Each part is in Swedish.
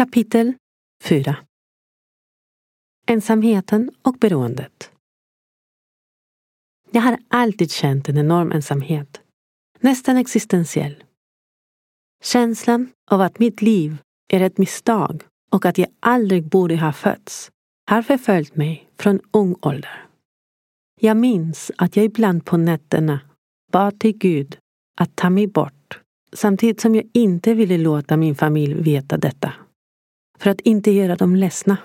Kapitel 4 Ensamheten och beroendet. Jag har alltid känt en enorm ensamhet, nästan existentiell. Känslan av att mitt liv är ett misstag och att jag aldrig borde ha fötts har förföljt mig från ung ålder. Jag minns att jag ibland på nätterna bad till Gud att ta mig bort samtidigt som jag inte ville låta min familj veta detta för att inte göra dem ledsna.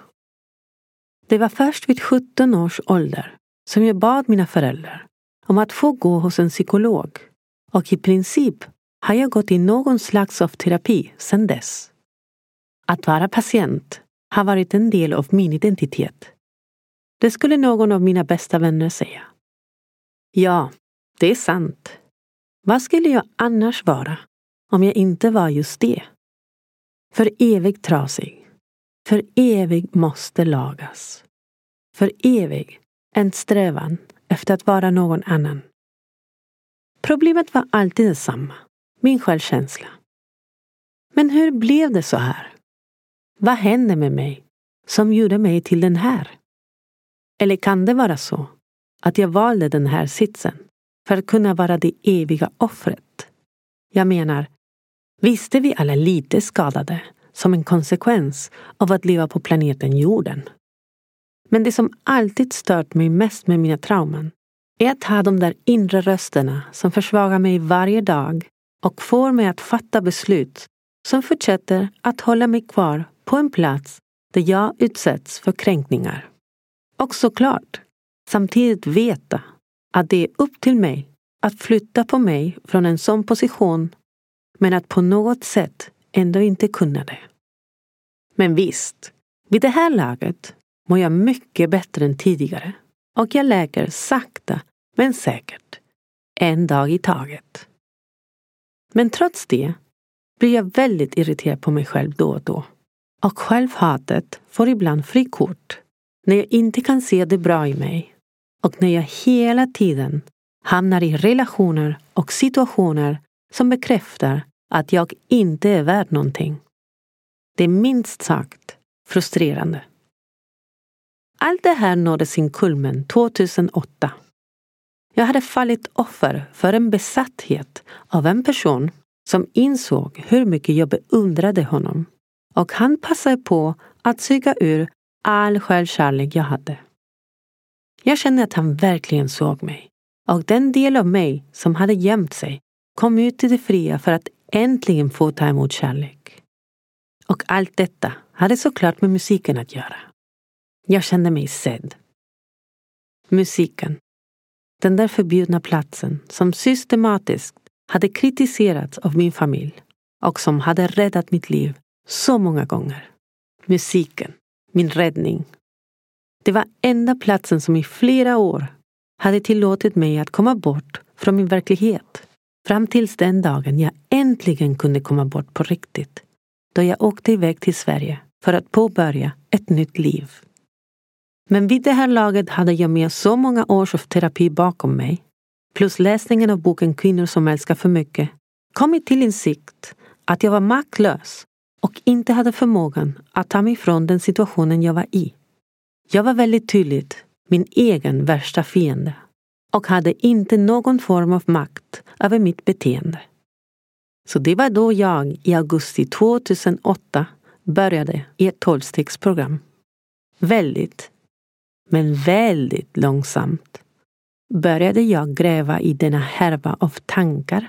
Det var först vid 17 års ålder som jag bad mina föräldrar om att få gå hos en psykolog och i princip har jag gått i någon slags av terapi sedan dess. Att vara patient har varit en del av min identitet. Det skulle någon av mina bästa vänner säga. Ja, det är sant. Vad skulle jag annars vara om jag inte var just det? För evigt trasig för evig måste lagas. För evig en strävan efter att vara någon annan. Problemet var alltid detsamma, min självkänsla. Men hur blev det så här? Vad hände med mig som gjorde mig till den här? Eller kan det vara så att jag valde den här sitsen för att kunna vara det eviga offret? Jag menar, visste vi alla lite skadade som en konsekvens av att leva på planeten jorden. Men det som alltid stört mig mest med mina trauman är att ha de där inre rösterna som försvagar mig varje dag och får mig att fatta beslut som fortsätter att hålla mig kvar på en plats där jag utsätts för kränkningar. Och såklart samtidigt veta att det är upp till mig att flytta på mig från en sån position men att på något sätt ändå inte kunna det. Men visst, vid det här laget mår jag mycket bättre än tidigare och jag läker sakta men säkert. En dag i taget. Men trots det blir jag väldigt irriterad på mig själv då och då. Och självhatet får ibland frikort när jag inte kan se det bra i mig och när jag hela tiden hamnar i relationer och situationer som bekräftar att jag inte är värd någonting. Det är minst sagt frustrerande. Allt det här nådde sin kulmen 2008. Jag hade fallit offer för en besatthet av en person som insåg hur mycket jag beundrade honom och han passade på att suga ur all självkärlek jag hade. Jag kände att han verkligen såg mig och den del av mig som hade gömt sig kom ut i det fria för att äntligen få ta emot kärlek. Och allt detta hade såklart med musiken att göra. Jag kände mig sedd. Musiken. Den där förbjudna platsen som systematiskt hade kritiserats av min familj och som hade räddat mitt liv så många gånger. Musiken, min räddning. Det var enda platsen som i flera år hade tillåtit mig att komma bort från min verklighet Fram tills den dagen jag äntligen kunde komma bort på riktigt. Då jag åkte iväg till Sverige för att påbörja ett nytt liv. Men vid det här laget hade jag med så många års av terapi bakom mig, plus läsningen av boken Kvinnor som älskar för mycket, kommit till insikt att jag var maktlös och inte hade förmågan att ta mig ifrån den situationen jag var i. Jag var väldigt tydligt min egen värsta fiende och hade inte någon form av makt över mitt beteende. Så det var då jag i augusti 2008 började i ett tolvstegsprogram. Väldigt, men väldigt långsamt började jag gräva i denna härva av tankar,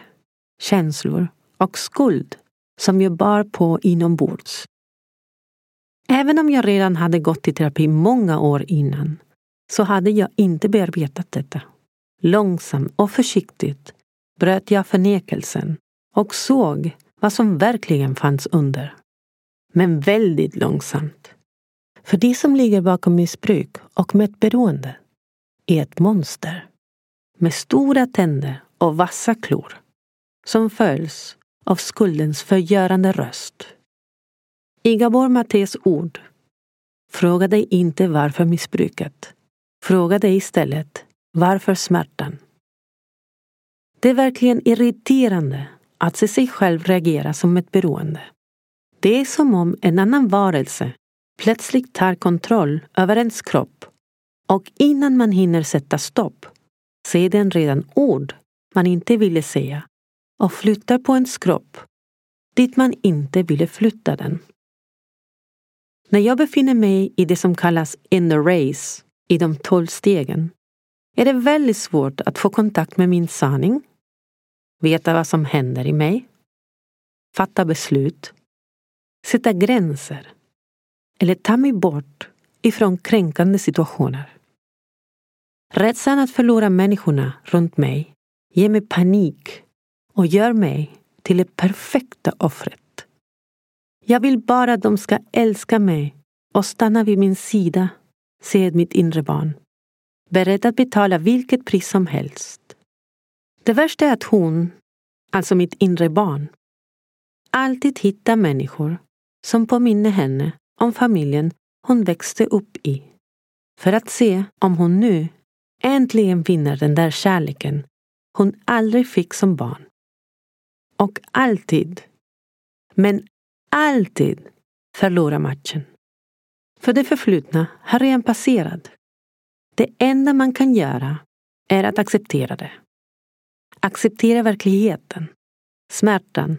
känslor och skuld som jag bar på inombords. Även om jag redan hade gått i terapi många år innan så hade jag inte bearbetat detta. Långsamt och försiktigt bröt jag förnekelsen och såg vad som verkligen fanns under. Men väldigt långsamt. För det som ligger bakom missbruk och beroende är ett monster med stora tänder och vassa klor som följs av skuldens förgörande röst. I Gabor Matés ord Fråga dig inte varför missbruket. Fråga dig istället varför smärtan. Det är verkligen irriterande att se sig själv reagera som ett beroende. Det är som om en annan varelse plötsligt tar kontroll över ens kropp och innan man hinner sätta stopp säger den redan ord man inte ville säga och flyttar på ens kropp dit man inte ville flytta den. När jag befinner mig i det som kallas in the race, i de tolv stegen, är det väldigt svårt att få kontakt med min sanning, veta vad som händer i mig, fatta beslut, sätta gränser eller ta mig bort ifrån kränkande situationer. Rädslan att förlora människorna runt mig ger mig panik och gör mig till det perfekta offret. Jag vill bara att de ska älska mig och stanna vid min sida, säger mitt inre barn. Beredd att betala vilket pris som helst. Det värsta är att hon, alltså mitt inre barn, alltid hittar människor som påminner henne om familjen hon växte upp i. För att se om hon nu äntligen finner den där kärleken hon aldrig fick som barn. Och alltid, men alltid förlorar matchen. För det förflutna har redan passerat. Det enda man kan göra är att acceptera det. Acceptera verkligheten, smärtan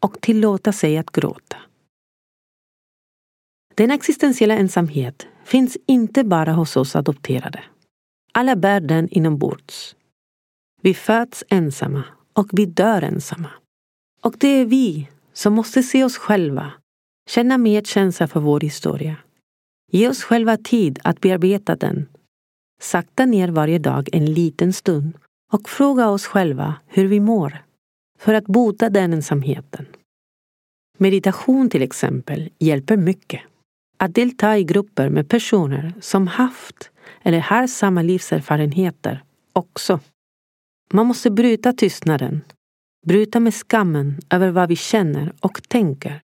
och tillåta sig att gråta. Den existentiella ensamhet finns inte bara hos oss adopterade. Alla bär den inombords. Vi föds ensamma och vi dör ensamma. Och det är vi som måste se oss själva, känna medkänsla för vår historia. Ge oss själva tid att bearbeta den. Sakta ner varje dag en liten stund och fråga oss själva hur vi mår för att bota den ensamheten. Meditation till exempel hjälper mycket. Att delta i grupper med personer som haft eller har samma livserfarenheter också. Man måste bryta tystnaden, bryta med skammen över vad vi känner och tänker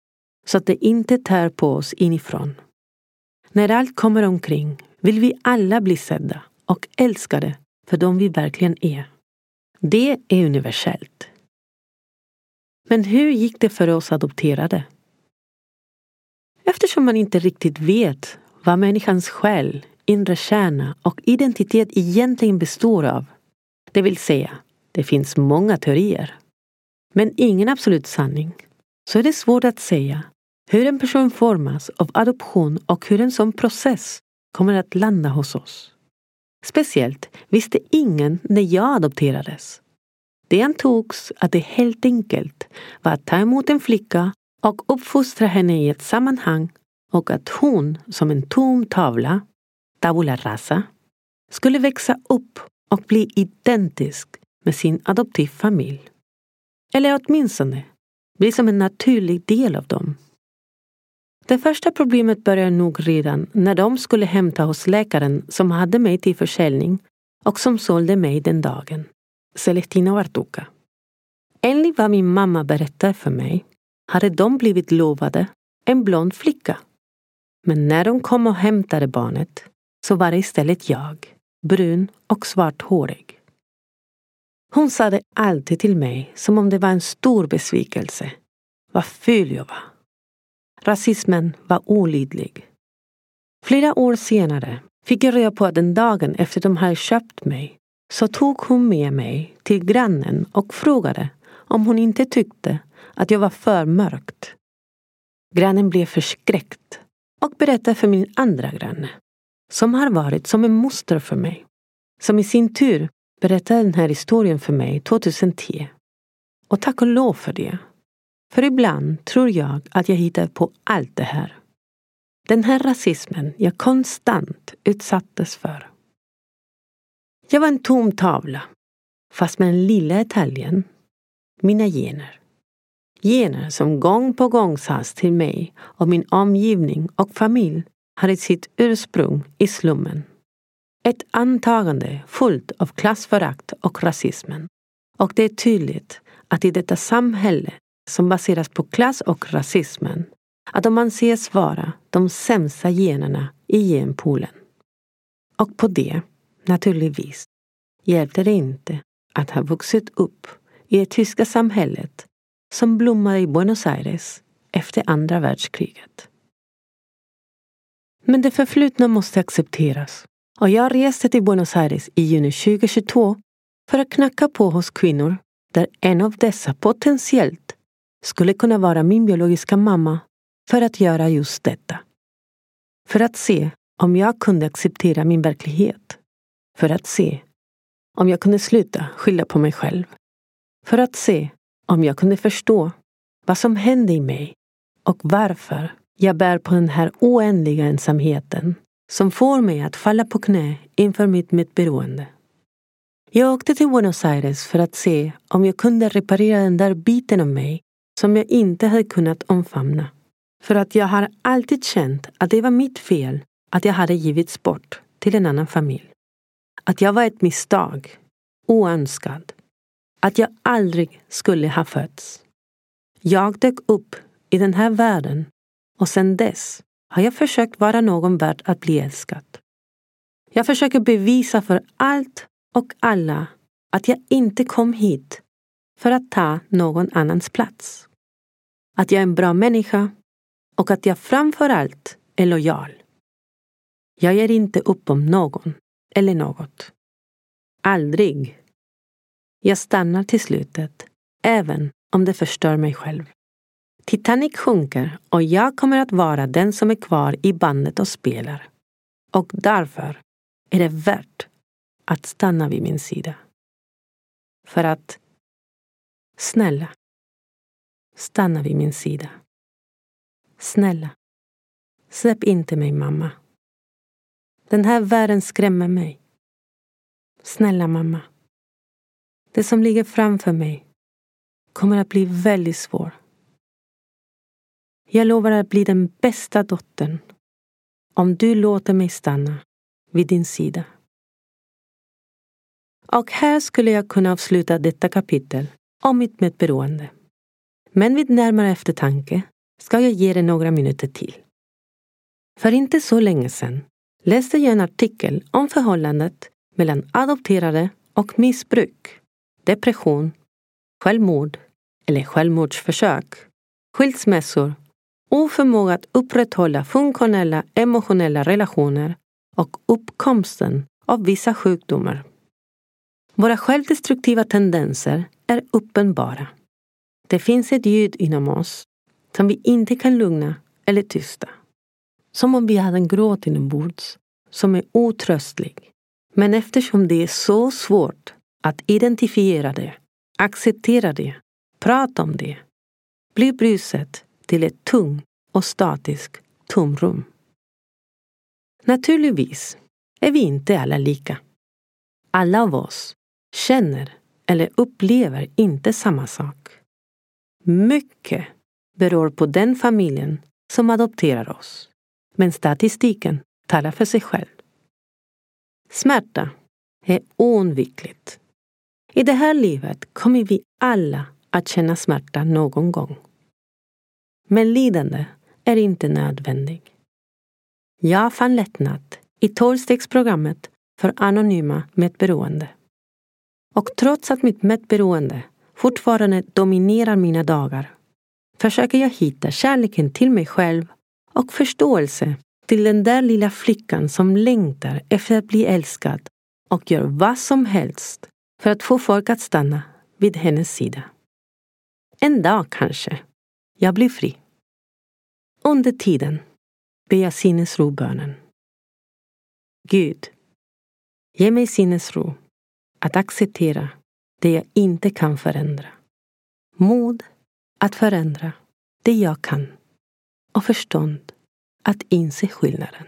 så att det inte tär på oss inifrån. När allt kommer omkring vill vi alla bli sedda och älskade för de vi verkligen är. Det är universellt. Men hur gick det för oss adopterade? Eftersom man inte riktigt vet vad människans själ, inre kärna och identitet egentligen består av, det vill säga, det finns många teorier, men ingen absolut sanning, så är det svårt att säga hur en person formas av adoption och hur en sån process kommer att landa hos oss. Speciellt visste ingen när jag adopterades. Det antogs att det helt enkelt var att ta emot en flicka och uppfostra henne i ett sammanhang och att hon som en tom tavla, tabula rasa, skulle växa upp och bli identisk med sin adoptivfamilj. Eller åtminstone bli som en naturlig del av dem. Det första problemet började nog redan när de skulle hämta hos läkaren som hade mig till försäljning och som sålde mig den dagen, Celestina Vartuka. Enligt vad min mamma berättade för mig hade de blivit lovade en blond flicka. Men när de kom och hämtade barnet så var det istället jag, brun och svarthårig. Hon sa det alltid till mig som om det var en stor besvikelse. Vad ful jag var. Rasismen var olidlig. Flera år senare fick jag reda på att den dagen efter de hade köpt mig så tog hon med mig till grannen och frågade om hon inte tyckte att jag var för mörkt. Grannen blev förskräckt och berättade för min andra granne, som har varit som en moster för mig, som i sin tur berättade den här historien för mig 2010. Och tack och lov för det. För ibland tror jag att jag hittar på allt det här. Den här rasismen jag konstant utsattes för. Jag var en tom tavla, fast med den lilla detaljen, mina gener. Gener som gång på gång sades till mig och min omgivning och familj hade sitt ursprung i slummen. Ett antagande fullt av klassförakt och rasismen. Och det är tydligt att i detta samhälle som baseras på klass och rasismen att de anses vara de sämsta generna i genpoolen. Och på det, naturligtvis, hjälpte det inte att ha vuxit upp i det tyska samhället som blommade i Buenos Aires efter andra världskriget. Men det förflutna måste accepteras och jag reste till Buenos Aires i juni 2022 för att knacka på hos kvinnor där en av dessa potentiellt skulle kunna vara min biologiska mamma för att göra just detta. För att se om jag kunde acceptera min verklighet. För att se om jag kunde sluta skylla på mig själv. För att se om jag kunde förstå vad som hände i mig och varför jag bär på den här oändliga ensamheten som får mig att falla på knä inför mitt medberoende. Jag åkte till Buenos Aires för att se om jag kunde reparera den där biten av mig som jag inte hade kunnat omfamna. För att jag har alltid känt att det var mitt fel att jag hade givits bort till en annan familj. Att jag var ett misstag, oönskad. Att jag aldrig skulle ha fötts. Jag dök upp i den här världen och sedan dess har jag försökt vara någon värd att bli älskad. Jag försöker bevisa för allt och alla att jag inte kom hit för att ta någon annans plats. Att jag är en bra människa och att jag framför allt är lojal. Jag ger inte upp om någon eller något. Aldrig. Jag stannar till slutet, även om det förstör mig själv. Titanic sjunker och jag kommer att vara den som är kvar i bandet och spelar. Och därför är det värt att stanna vid min sida. För att, snälla, stanna vid min sida. Snälla, släpp inte mig mamma. Den här världen skrämmer mig. Snälla mamma. Det som ligger framför mig kommer att bli väldigt svårt. Jag lovar att bli den bästa dottern om du låter mig stanna vid din sida. Och här skulle jag kunna avsluta detta kapitel om mitt medberoende. Men vid närmare eftertanke ska jag ge dig några minuter till. För inte så länge sedan läste jag en artikel om förhållandet mellan adopterade och missbruk, depression, självmord eller självmordsförsök, skilsmässor, oförmåga att upprätthålla funktionella emotionella relationer och uppkomsten av vissa sjukdomar. Våra självdestruktiva tendenser är uppenbara. Det finns ett ljud inom oss som vi inte kan lugna eller tysta. Som om vi hade en gråt inombords som är otröstlig. Men eftersom det är så svårt att identifiera det, acceptera det, prata om det, blir bruset till ett tungt och statiskt tomrum. Naturligtvis är vi inte alla lika. Alla av oss känner eller upplever inte samma sak. Mycket beror på den familjen som adopterar oss. Men statistiken talar för sig själv. Smärta är oundvikligt. I det här livet kommer vi alla att känna smärta någon gång. Men lidande är inte nödvändigt. Jag fann lättnad i tolvstegsprogrammet för anonyma medberoende. Och trots att mitt medberoende fortfarande dominerar mina dagar försöker jag hitta kärleken till mig själv och förståelse till den där lilla flickan som längtar efter att bli älskad och gör vad som helst för att få folk att stanna vid hennes sida. En dag kanske jag blir fri. Under tiden ber jag sinnesrobönen. Gud, ge mig sinnesro att acceptera det jag inte kan förändra. Mod att förändra det jag kan och förstånd att inse skillnaden.